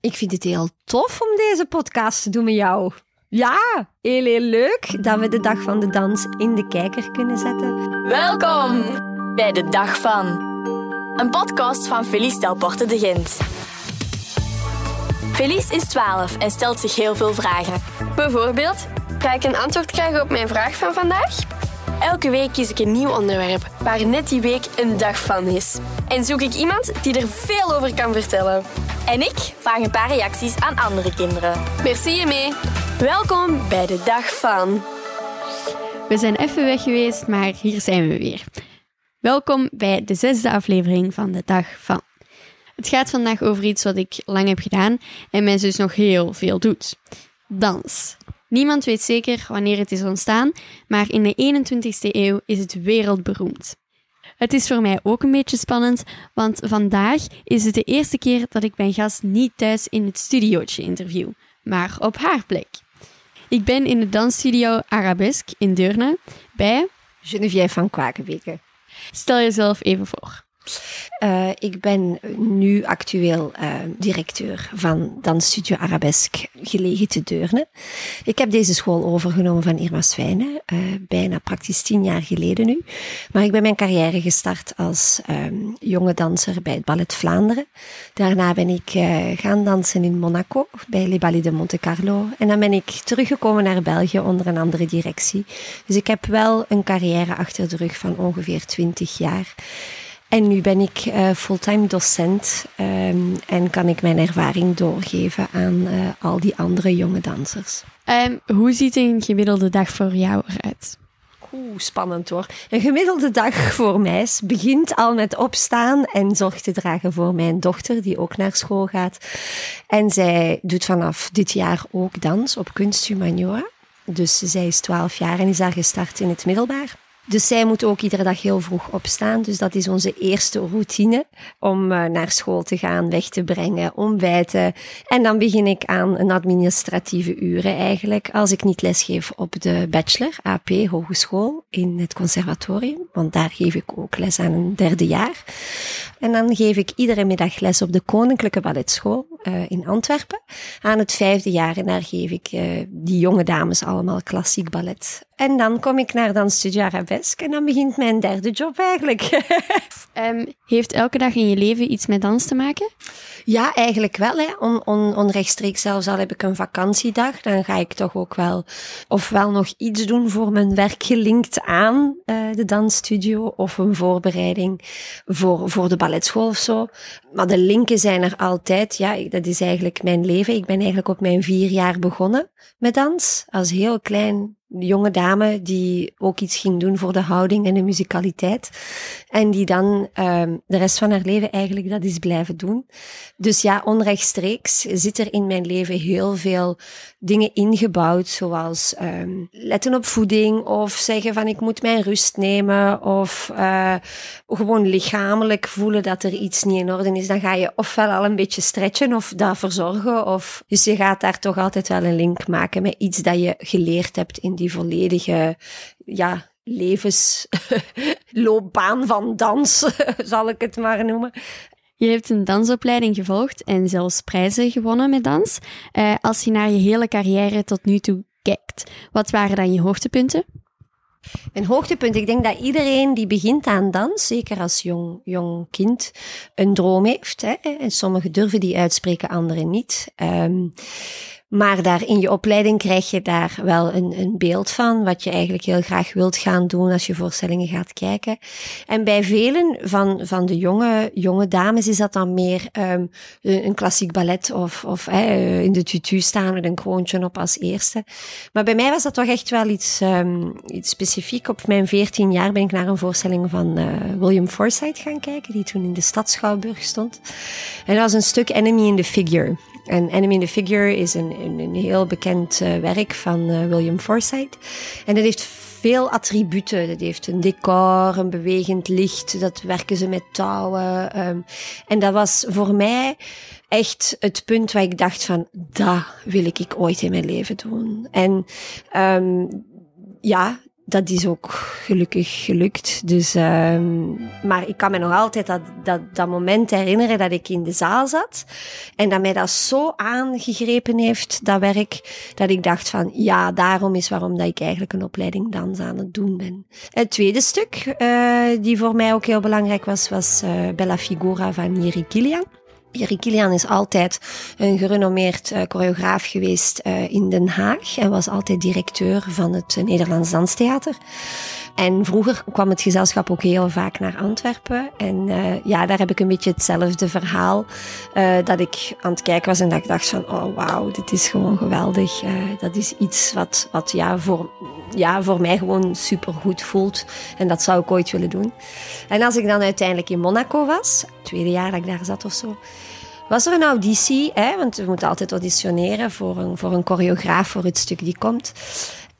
Ik vind het heel tof om deze podcast te doen met jou. Ja, heel, heel leuk dat we de dag van de dans in de kijker kunnen zetten. Welkom bij de Dag van. Een podcast van Felice Delporte de Gent. Felice is 12 en stelt zich heel veel vragen. Bijvoorbeeld, Ga ik een antwoord krijgen op mijn vraag van vandaag? Elke week kies ik een nieuw onderwerp waar net die week een dag van is. En zoek ik iemand die er veel over kan vertellen. En ik vraag een paar reacties aan andere kinderen. Merci mee. Welkom bij de Dag van. We zijn even weg geweest, maar hier zijn we weer. Welkom bij de zesde aflevering van de Dag van. Het gaat vandaag over iets wat ik lang heb gedaan en mijn zus nog heel veel doet. Dans. Niemand weet zeker wanneer het is ontstaan, maar in de 21ste eeuw is het wereldberoemd. Het is voor mij ook een beetje spannend, want vandaag is het de eerste keer dat ik mijn gast niet thuis in het studiootje interview, maar op haar plek. Ik ben in de dansstudio Arabesque in Deurne bij. Geneviève van Kwakenbeke. Stel jezelf even voor. Uh, ik ben nu actueel uh, directeur van Dansstudio Arabesque, gelegen te Deurne. Ik heb deze school overgenomen van Irma Swijnen, uh, bijna praktisch tien jaar geleden nu. Maar ik ben mijn carrière gestart als um, jonge danser bij het Ballet Vlaanderen. Daarna ben ik gaan dansen in Monaco, bij Les Ballets de Monte Carlo. En dan ben ik teruggekomen naar België onder een andere directie. Dus ik heb wel een carrière achter de rug van ongeveer twintig jaar. En nu ben ik uh, fulltime docent um, en kan ik mijn ervaring doorgeven aan uh, al die andere jonge dansers. Um, hoe ziet een gemiddelde dag voor jou eruit? Oeh, spannend hoor. Een gemiddelde dag voor mij begint al met opstaan en zorg te dragen voor mijn dochter, die ook naar school gaat. En zij doet vanaf dit jaar ook dans op kunsthumaniora. Dus zij is 12 jaar en is daar gestart in het middelbaar. Dus zij moet ook iedere dag heel vroeg opstaan. Dus dat is onze eerste routine om uh, naar school te gaan, weg te brengen, ontbijten. En dan begin ik aan een administratieve uren eigenlijk, als ik niet lesgeef op de bachelor, AP, hogeschool, in het conservatorium. Want daar geef ik ook les aan een derde jaar. En dan geef ik iedere middag les op de Koninklijke Balletschool uh, in Antwerpen. Aan het vijfde jaar en daar geef ik uh, die jonge dames allemaal klassiek ballet. En dan kom ik naar dan Studio Arabesque en dan begint mijn derde job eigenlijk. um, heeft elke dag in je leven iets met dans te maken? Ja, eigenlijk wel. Hè. On, on, onrechtstreeks zelfs al heb ik een vakantiedag, dan ga ik toch ook wel ofwel nog iets doen voor mijn werk gelinkt aan uh, de dansstudio of een voorbereiding voor, voor de balletschool of zo. Maar de linken zijn er altijd. Ja, dat is eigenlijk mijn leven. Ik ben eigenlijk op mijn vier jaar begonnen met dans. Als heel klein jonge dame die ook iets ging doen voor de houding en de musicaliteit. En die dan um, de rest van haar leven eigenlijk dat is blijven doen. Dus ja, onrechtstreeks zit er in mijn leven heel veel dingen ingebouwd, zoals um, letten op voeding of zeggen van ik moet mijn rust nemen of uh, gewoon lichamelijk voelen dat er iets niet in orde is. Dan ga je ofwel al een beetje stretchen of daarvoor zorgen. Of, dus je gaat daar toch altijd wel een link maken met iets dat je geleerd hebt in die volledige, ja, levensloopbaan van dans, zal ik het maar noemen. Je hebt een dansopleiding gevolgd en zelfs prijzen gewonnen met dans. Uh, als je naar je hele carrière tot nu toe kijkt, wat waren dan je hoogtepunten? Een hoogtepunt, ik denk dat iedereen die begint aan dans, zeker als jong, jong kind, een droom heeft. Hè? En sommigen durven die uitspreken, anderen niet. Um, maar daar in je opleiding krijg je daar wel een, een beeld van, wat je eigenlijk heel graag wilt gaan doen als je voorstellingen gaat kijken. En bij velen van, van de jonge, jonge dames is dat dan meer um, een klassiek ballet of, of uh, in de tutu staan met een kroontje op als eerste. Maar bij mij was dat toch echt wel iets, um, iets specifiek. Op mijn veertien jaar ben ik naar een voorstelling van uh, William Forsythe gaan kijken, die toen in de stad Schouwburg stond. En dat was een stuk Enemy in the Figure. En Enemy in the Figure is een, een, heel bekend uh, werk van uh, William Forsythe. En dat heeft veel attributen. Dat heeft een decor, een bewegend licht. Dat werken ze met touwen. Um, en dat was voor mij echt het punt waar ik dacht van, dat wil ik ooit in mijn leven doen. En um, ja, dat is ook gelukkig gelukt. Dus, ehm, maar ik kan me nog altijd dat, dat, dat moment herinneren dat ik in de zaal zat. En dat mij dat zo aangegrepen heeft, dat werk, dat ik dacht van ja, daarom is waarom dat ik eigenlijk een opleiding dans aan het doen ben. Het tweede stuk, uh, die voor mij ook heel belangrijk was, was uh, Bella Figura van Jiri Kilian. Jiri Kilian is altijd een gerenommeerd uh, choreograaf geweest uh, in Den Haag en was altijd directeur van het Nederlands Danstheater. En vroeger kwam het gezelschap ook heel vaak naar Antwerpen. En ja, daar heb ik een beetje hetzelfde verhaal. dat ik aan het kijken was en dat ik dacht van, oh wauw, dit is gewoon geweldig. dat is iets wat, wat ja, voor, ja, voor mij gewoon super goed voelt. En dat zou ik ooit willen doen. En als ik dan uiteindelijk in Monaco was, het tweede jaar dat ik daar zat of zo, was er een auditie, hè, want we moeten altijd auditioneren voor een, voor een choreograaf voor het stuk die komt.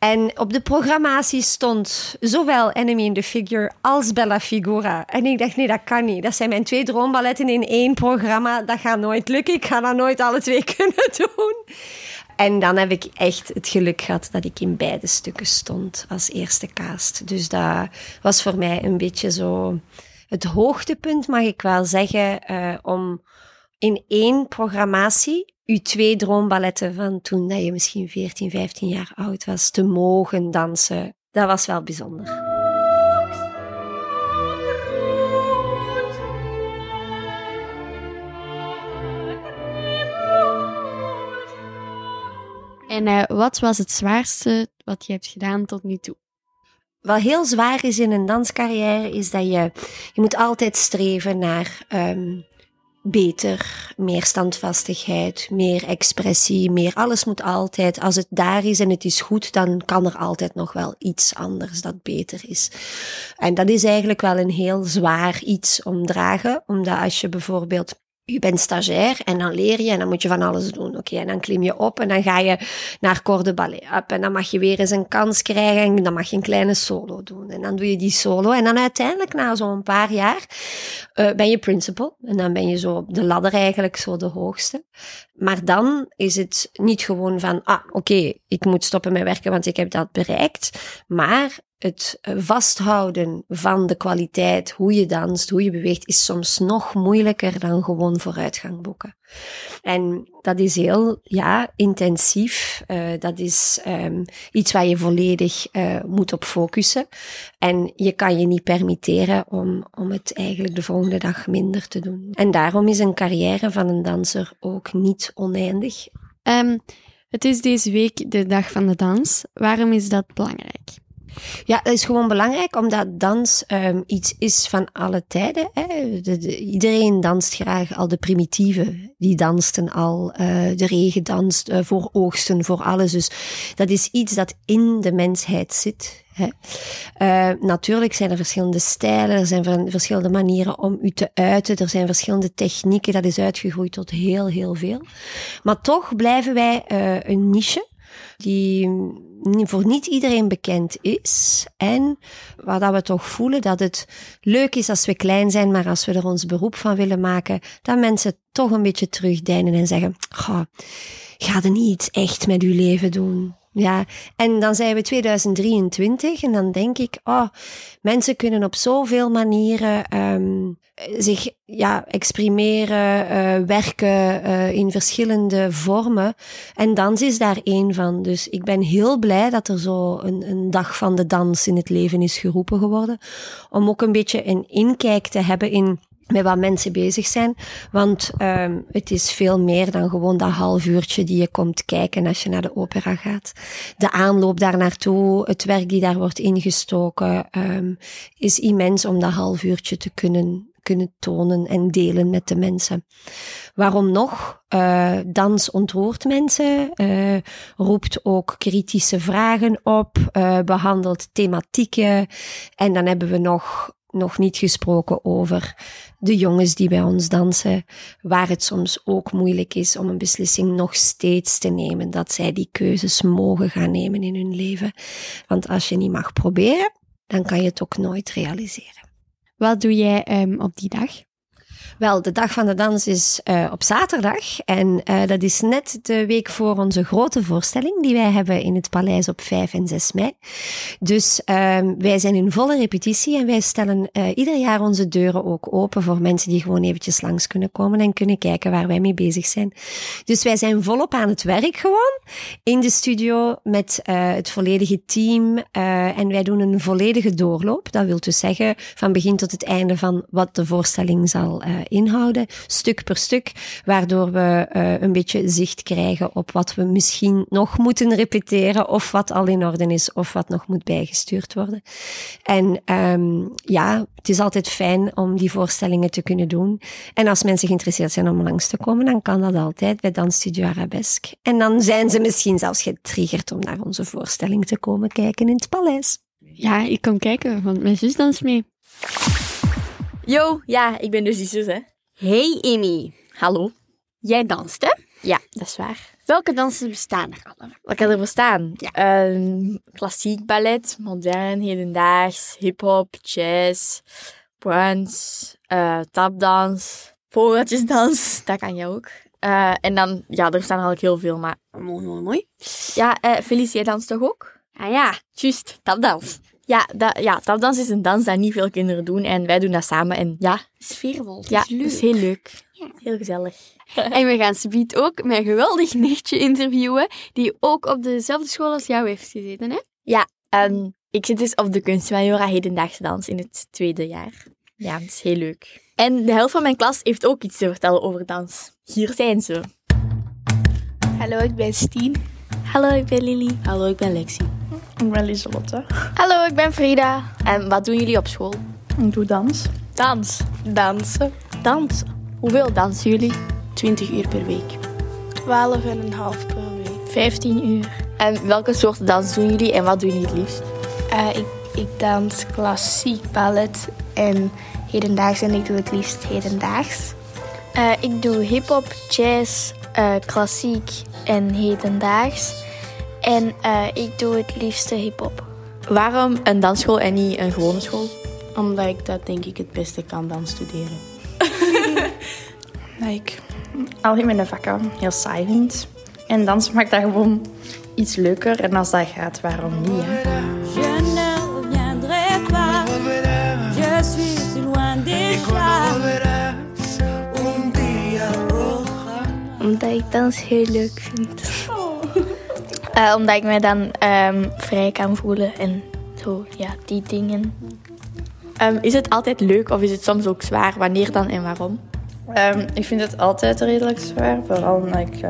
En op de programmatie stond zowel Enemy in the Figure als Bella Figura. En ik dacht, nee, dat kan niet. Dat zijn mijn twee droomballetten in één programma. Dat gaat nooit lukken. Ik ga dat nooit alle twee kunnen doen. En dan heb ik echt het geluk gehad dat ik in beide stukken stond als eerste cast. Dus dat was voor mij een beetje zo het hoogtepunt, mag ik wel zeggen, uh, om in één programmatie uw twee droomballetten van toen dat je misschien 14, 15 jaar oud was te mogen dansen. Dat was wel bijzonder. En uh, wat was het zwaarste wat je hebt gedaan tot nu toe? Wat heel zwaar is in een danscarrière, is dat je, je moet altijd streven naar um, beter, meer standvastigheid, meer expressie, meer. Alles moet altijd, als het daar is en het is goed, dan kan er altijd nog wel iets anders dat beter is. En dat is eigenlijk wel een heel zwaar iets om dragen, omdat als je bijvoorbeeld je bent stagiair en dan leer je en dan moet je van alles doen. Oké, en dan klim je op en dan ga je naar Corps Ballet en dan mag je weer eens een kans krijgen en dan mag je een kleine solo doen. En dan doe je die solo en dan uiteindelijk na zo'n paar jaar uh, ben je principal en dan ben je zo op de ladder eigenlijk zo de hoogste. Maar dan is het niet gewoon van, ah, oké, ik moet stoppen met werken want ik heb dat bereikt. Maar het vasthouden van de kwaliteit, hoe je danst, hoe je beweegt, is soms nog moeilijker dan gewoon vooruitgang boeken. En dat is heel, ja, intensief. Uh, dat is um, iets waar je volledig uh, moet op focussen. En je kan je niet permitteren om, om het eigenlijk de volgende dag minder te doen. En daarom is een carrière van een danser ook niet oneindig. Um, het is deze week de dag van de dans. Waarom is dat belangrijk? Ja, dat is gewoon belangrijk, omdat dans um, iets is van alle tijden. Hè. De, iedereen danst graag, al de primitieven, die dansten al. Uh, de regen danst uh, voor oogsten, voor alles. Dus dat is iets dat in de mensheid zit. Hè. Uh, natuurlijk zijn er verschillende stijlen, er zijn verschillende manieren om u te uiten, er zijn verschillende technieken, dat is uitgegroeid tot heel, heel veel. Maar toch blijven wij een niche die voor niet iedereen bekend is. En waar dat we toch voelen dat het leuk is als we klein zijn, maar als we er ons beroep van willen maken, dat mensen toch een beetje terugdijnen en zeggen, ga er niet echt met uw leven doen. Ja, en dan zijn we 2023 en dan denk ik, oh, mensen kunnen op zoveel manieren um, zich ja, exprimeren, uh, werken uh, in verschillende vormen. En dans is daar één van. Dus ik ben heel blij dat er zo een, een dag van de dans in het leven is geroepen geworden. Om ook een beetje een inkijk te hebben in met wat mensen bezig zijn. Want um, het is veel meer dan gewoon dat half uurtje die je komt kijken als je naar de opera gaat. De aanloop daar naartoe, het werk die daar wordt ingestoken, um, is immens om dat half uurtje te kunnen kunnen tonen en delen met de mensen. Waarom nog? Uh, dans ontroert mensen, uh, roept ook kritische vragen op, uh, behandelt thematieken. En dan hebben we nog nog niet gesproken over de jongens die bij ons dansen, waar het soms ook moeilijk is om een beslissing nog steeds te nemen, dat zij die keuzes mogen gaan nemen in hun leven. Want als je niet mag proberen, dan kan je het ook nooit realiseren. Wat doe jij um, op die dag? Wel, de dag van de dans is uh, op zaterdag. En uh, dat is net de week voor onze grote voorstelling die wij hebben in het paleis op 5 en 6 mei. Dus uh, wij zijn in volle repetitie en wij stellen uh, ieder jaar onze deuren ook open voor mensen die gewoon eventjes langs kunnen komen en kunnen kijken waar wij mee bezig zijn. Dus wij zijn volop aan het werk gewoon in de studio met het volledige team. en wij doen een volledige doorloop. Dat wil dus zeggen van begin tot het einde van wat de voorstelling zal inhouden, stuk per stuk, waardoor we uh, een beetje zicht krijgen op wat we misschien nog moeten repeteren, of wat al in orde is, of wat nog moet bijgestuurd worden. En um, ja, het is altijd fijn om die voorstellingen te kunnen doen. En als mensen geïnteresseerd zijn om langs te komen, dan kan dat altijd bij Dansstudio Arabesque. En dan zijn ze misschien zelfs getriggerd om naar onze voorstelling te komen kijken in het paleis. Ja, ik kom kijken, want mijn zus dans mee. Yo, ja, ik ben dus die zus, hè. Hey Amy. Hallo. Jij danst, hè? Ja, dat is waar. Welke dansen bestaan er allemaal? Welke er bestaan? Ja. Uh, klassiek ballet, modern, hedendaags, hip-hop, jazz, brunch, uh, tapdans, vogeltjesdans, dat kan je ook. Uh, en dan, ja, er staan eigenlijk heel veel, maar... Mooi, mooi, mooi. Ja, uh, Felicie, jij danst toch ook? Ah ja, juist, tapdans. Ja, dat, ja, tapdans is een dans dat niet veel kinderen doen en wij doen dat samen en ja... Sfeervol, Ja, is leuk. dat is heel leuk. Ja. Heel gezellig. En we gaan Subiet ook mijn geweldig nichtje interviewen, die ook op dezelfde school als jou heeft gezeten, hè? Ja, en ik zit dus op de kunstmajora hedendaagse dans in het tweede jaar. Ja, dat is heel leuk. En de helft van mijn klas heeft ook iets te vertellen over dans. Hier zijn ze. Hallo, ik ben Stien. Hallo, ik ben Lily. Hallo, ik ben Lexi. Ik ben Lieselotte. Hallo, ik ben Frida. En wat doen jullie op school? Ik doe dans. Dans. Dansen. Dansen. Hoeveel dansen jullie? 20 uur per week. 12 en een half per week. 15 uur. En welke soort dans doen jullie en wat doen jullie het liefst? Uh, ik, ik dans klassiek ballet en hedendaags en ik doe het liefst hedendaags. Uh, ik doe hip-hop, jazz, uh, klassiek en hedendaags. En uh, ik doe het liefste hip-hop. Waarom een dansschool en niet een gewone school? Omdat ik dat denk ik het beste kan dan studeren. like, algemene vakken heel saai vind. En dans maakt dat gewoon iets leuker. En als dat gaat, waarom niet? Hè? Omdat ik dans heel leuk vind. Uh, omdat ik me dan um, vrij kan voelen en zo, ja, die dingen. Um, is het altijd leuk of is het soms ook zwaar? Wanneer dan en waarom? Um, ik vind het altijd redelijk zwaar, vooral omdat ik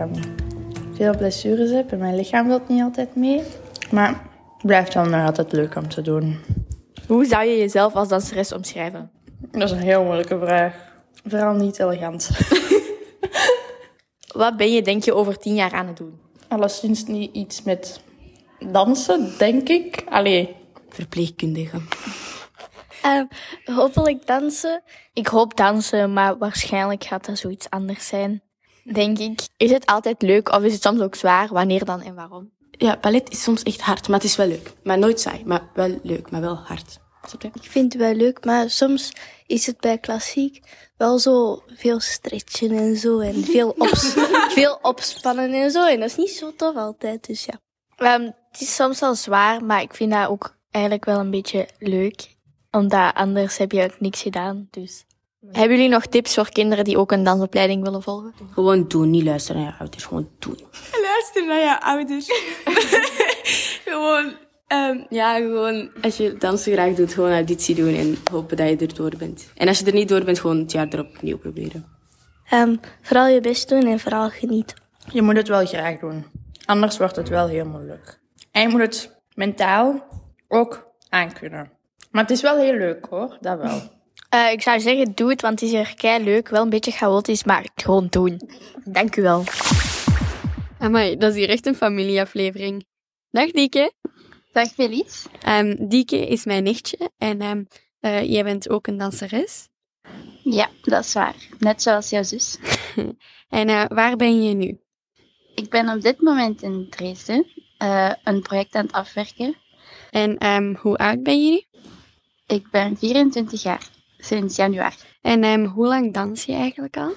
veel blessures heb en mijn lichaam wil niet altijd mee. Maar het blijft wel nog altijd leuk om te doen. Hoe zou je jezelf als danseres omschrijven? Dat is een heel moeilijke vraag. Vooral niet elegant. Wat ben je, denk je, over tien jaar aan het doen? Alleszins niet iets met dansen, denk ik. Allee, verpleegkundige. Uh, hopelijk dansen. Ik hoop dansen, maar waarschijnlijk gaat dat zoiets anders zijn. Denk ik. Is het altijd leuk of is het soms ook zwaar? Wanneer dan en waarom? Ja, ballet is soms echt hard, maar het is wel leuk. Maar nooit saai, maar wel leuk, maar wel hard. Ik vind het wel leuk, maar soms is het bij klassiek wel zo veel stretchen en zo. En veel, ops veel opspannen en zo. En dat is niet zo tof altijd, dus ja. Um, het is soms wel zwaar, maar ik vind dat ook eigenlijk wel een beetje leuk. Omdat anders heb je ook niks gedaan, dus... Hebben jullie nog tips voor kinderen die ook een dansopleiding willen volgen? Gewoon doen, niet luisteren naar je ouders, gewoon doen. Luister naar je ouders. gewoon, um, ja, gewoon als je dansen graag doet, gewoon auditie doen en hopen dat je er door bent. En als je er niet door bent, gewoon het jaar erop opnieuw proberen. Um, vooral je best doen en vooral genieten. Je moet het wel graag doen. Anders wordt het wel heel moeilijk. En je moet het mentaal ook aankunnen. Maar het is wel heel leuk hoor, dat wel. Uh, ik zou zeggen, doe het, want het is er kei leuk. Wel een beetje chaotisch, maar gewoon doen. Dank u wel. Amai, dat is hier echt een familieaflevering. Dag Dieke. Dag Felice. Um, Dieke is mijn nichtje en um, uh, jij bent ook een danseres. Ja, dat is waar. Net zoals jouw zus. en uh, waar ben je nu? Ik ben op dit moment in Dresden een project aan het afwerken. En um, hoe oud ben je nu? Ik ben 24 jaar. sinds januari. En ehm, hoe lang dans je eigenlijk al?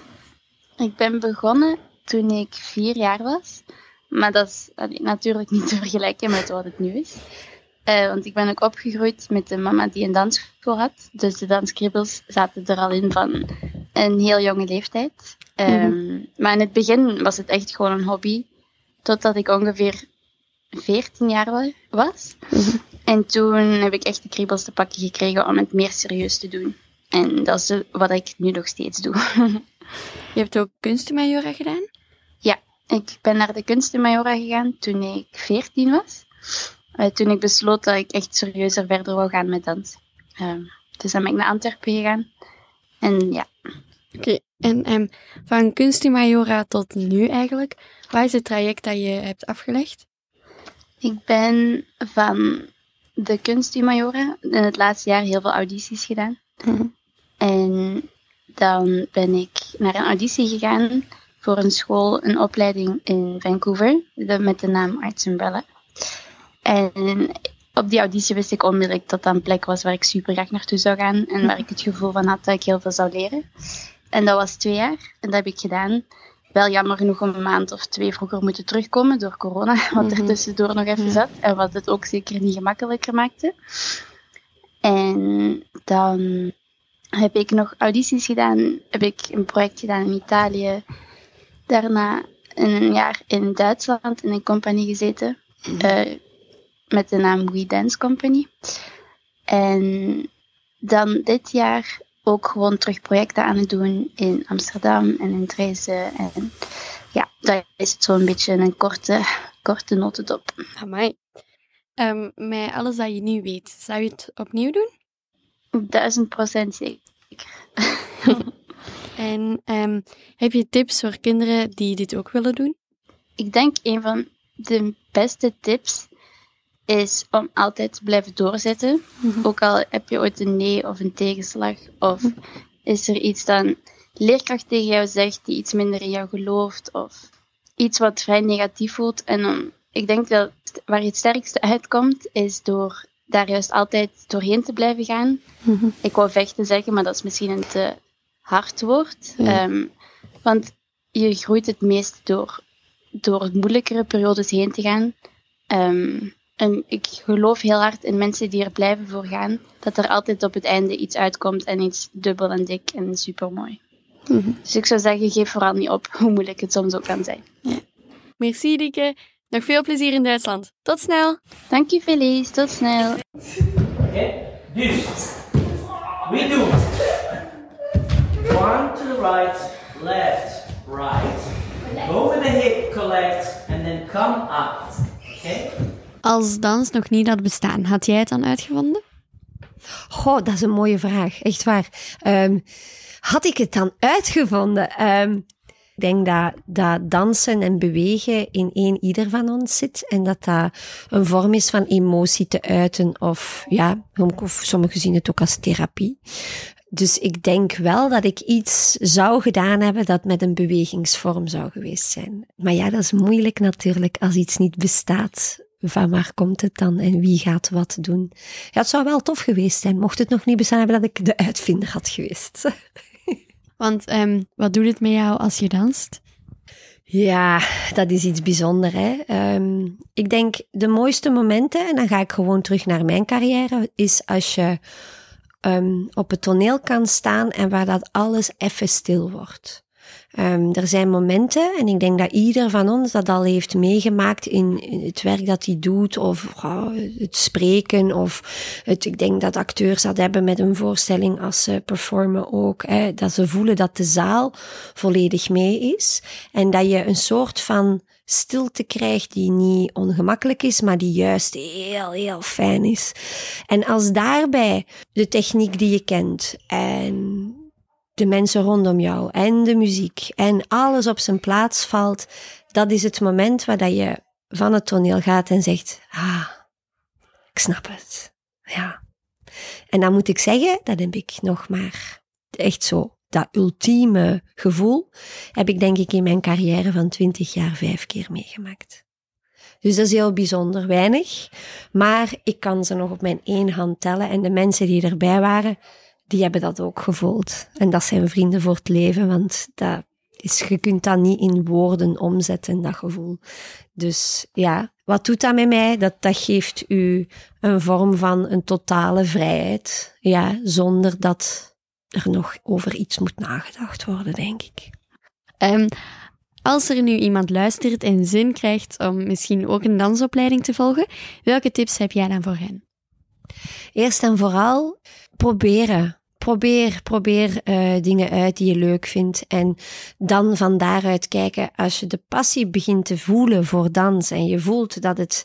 Ik ben begonnen toen ik vier jaar was. Maar dat is allee, natuurlijk niet te vergelijken met wat het nu is. Eh, want ik ben ook opgegroeid met een mama die een dansschool had. Dus de danskribbels zaten er al in van een heel jonge leeftijd. Ehm, Maar in het begin was het echt gewoon een hobby. Totdat ik ongeveer 14 jaar wa- was. En toen heb ik echt de kriebels te pakken gekregen om het meer serieus te doen. En dat is wat ik nu nog steeds doe. Je hebt ook kunstenmajora gedaan? Ik ben naar de kunstenmajora gegaan toen ik 14 was. Eh, toen ik besloot dat ik echt serieuzer verder wou gaan met dans. Ehm, dus dan ben ik naar Antwerpen gegaan. En ja, Oké, en ehm, van kunstenmajora tot nu eigenlijk, wat is het traject dat je hebt afgelegd? ik ben van de kunstenmajora in het laatste jaar heel veel audities gedaan. En dan ben ik naar een auditie gegaan voor een school, een opleiding in Vancouver, de- met de naam Arts Umbrella. En op die auditie wist ik onmiddellijk dat dat een plek was waar ik super graag naartoe zou gaan en waar ik het gevoel van had dat ik heel veel zou leren. En dat was twee jaar en dat heb ik gedaan. Wel jammer genoeg om een maand of twee vroeger moeten terugkomen door corona, wat er Mhm. tussendoor nog even zat en wat het ook zeker niet gemakkelijker maakte. En dan heb ik nog audities gedaan, heb ik een project gedaan in Italië. Daarna een jaar in Duitsland in een compagnie gezeten, eh, met de naam We Dance Company. En dan dit jaar ook gewoon terug projecten aan het doen in Amsterdam en in Dresden. En ja, dat is het zo'n beetje een korte, korte notendop. Amai. Ehm met alles dat je nu weet, zou je het opnieuw doen? Duizend procent zeker. En ehm, heb je tips voor kinderen die dit ook willen doen? Ik denk een van de beste tips is om altijd te blijven doorzetten. Ook al heb je ooit een nee of een tegenslag, of is er iets dat een leerkracht tegen jou zegt die iets minder in jou gelooft, of iets wat vrij negatief voelt. En dan, ik denk dat waar je het sterkste uitkomt, is door daar juist altijd doorheen te blijven gaan. Ik wou vechten zeggen, maar dat is misschien een te hard woord. Ja. Ehm, want je groeit het meest door, door moeilijkere periodes heen te gaan. Ehm, en ik geloof heel hard in mensen die er blijven voor gaan, dat er altijd op het einde iets uitkomt en iets dubbel en dik en supermooi. Dus ik zou zeggen, geef vooral niet op, hoe moeilijk het soms ook kan zijn. Merci, Dieke. Nog veel plezier in Duitsland. Tot snel. Dank je, Felice. Tot snel. Oké? Dus, we do one to the right, left, right. Go with the hip, collect, and then come up. Okay? Als dans nog niet had bestaan, had jij het dan uitgevonden? Goh, dat is een mooie vraag. Echt waar. Ehm, had ik het dan uitgevonden? Ehm, ik denk dat, dat dansen en bewegen in één ieder van ons zit. En dat dat een vorm is van emotie te uiten. Of ja, of sommigen zien het ook als therapie. Dus ik denk wel dat ik iets zou gedaan hebben dat met een bewegingsvorm zou geweest zijn. Maar ja, dat is moeilijk natuurlijk als iets niet bestaat. Van waar komt het dan en wie gaat wat doen? Ja, het zou wel tof geweest zijn, mocht het nog niet bestaan hebben dat ik de uitvinder had geweest. Want ehm, wat doet het met jou als je danst? Ja, dat is iets bijzonders. Hè? Ehm, ik denk de mooiste momenten, en dan ga ik gewoon terug naar mijn carrière, is als je ehm, op het toneel kan staan en waar dat alles even stil wordt. Ehm, er zijn momenten, en ik denk dat ieder van ons dat al heeft meegemaakt in, het werk dat hij doet, of het spreken, of het, ik denk dat acteurs dat hebben met een voorstelling als ze performen ook, hè, dat ze voelen dat de zaal volledig mee is, en dat je een soort van stilte krijgt die niet ongemakkelijk is, maar die juist heel, heel fijn is. En als daarbij de techniek die je kent en de mensen rondom jou en de muziek en alles op zijn plaats valt, dat is het moment waar dat je van het toneel gaat en zegt, ah, ik snap het. Ja. En dan moet ik zeggen, dat heb ik nog maar echt zo, dat ultieme gevoel, heb ik denk ik in mijn carrière van twintig jaar vijf keer meegemaakt. Dus dat is heel bijzonder weinig, maar ik kan ze nog op mijn één hand tellen en de mensen die erbij waren, die hebben dat ook gevoeld. En dat zijn vrienden voor het leven, want dat is, je kunt dat niet in woorden omzetten, dat gevoel. Dus ja, wat doet dat met mij? Dat, dat geeft u een vorm van een totale vrijheid. Ja, zonder dat er nog over iets moet nagedacht worden, denk ik. Ehm, als er nu iemand luistert en zin krijgt om misschien ook een dansopleiding te volgen, welke tips heb jij dan voor hen? Eerst en vooral proberen. Probeer, probeer uh, dingen uit die je leuk vindt. En dan van daaruit kijken, als je de passie begint te voelen voor dans en je voelt dat het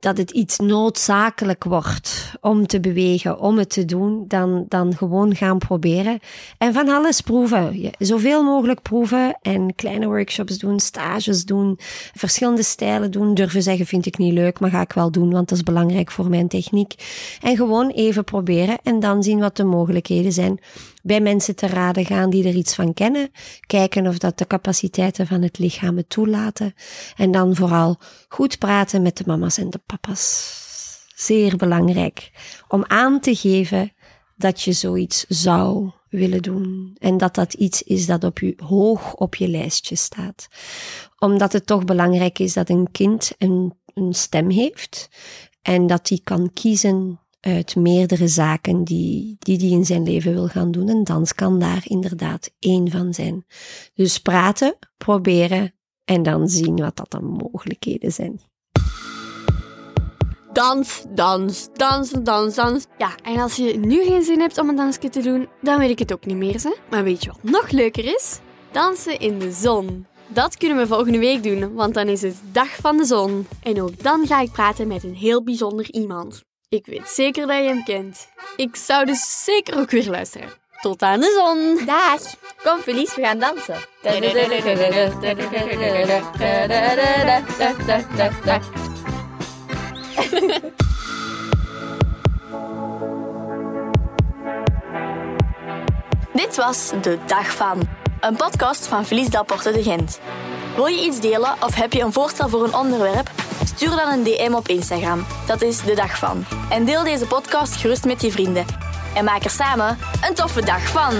dat het iets noodzakelijk wordt om te bewegen, om het te doen, dan, dan gewoon gaan proberen. En van alles proeven. Zoveel mogelijk proeven en kleine workshops doen, stages doen, verschillende stijlen doen. Durven zeggen vind ik niet leuk, maar ga ik wel doen, want dat is belangrijk voor mijn techniek. En gewoon even proberen en dan zien wat de mogelijkheden zijn bij mensen te raden gaan die er iets van kennen. Kijken of dat de capaciteiten van het lichaam het toelaten. En dan vooral goed praten met de mama's en de papa's. Zeer belangrijk om aan te geven dat je zoiets zou willen doen. En dat dat iets is dat op je, hoog op je lijstje staat. Omdat het toch belangrijk is dat een kind een, een stem heeft en dat hij kan kiezen uit meerdere zaken die, die die in zijn leven wil gaan doen. En dans kan daar inderdaad één van zijn. Dus praten, proberen en dan zien wat dat dan mogelijkheden zijn. Dans, dans, dans, dans, dans. Ja, en als je nu geen zin hebt om een dansje te doen, dan weet ik het ook niet meer. Hè? Maar weet je wat nog leuker is? Dansen in de zon. Dat kunnen we volgende week doen, want dan is het Dag van de Zon. En ook dan ga ik praten met een heel bijzonder iemand. Ik weet zeker dat je hem kent. Ik zou dus zeker ook weer luisteren. Tot aan de zon. Dag. Kom Felice, we gaan dansen. Dit was De Dag van, een podcast van Felice Delporte de Gent. Wil je iets delen of heb je een voorstel voor een onderwerp? Stuur dan een DM op Instagram. Dat is de dag van. En deel deze podcast gerust met je vrienden. En maak er samen een toffe dag van.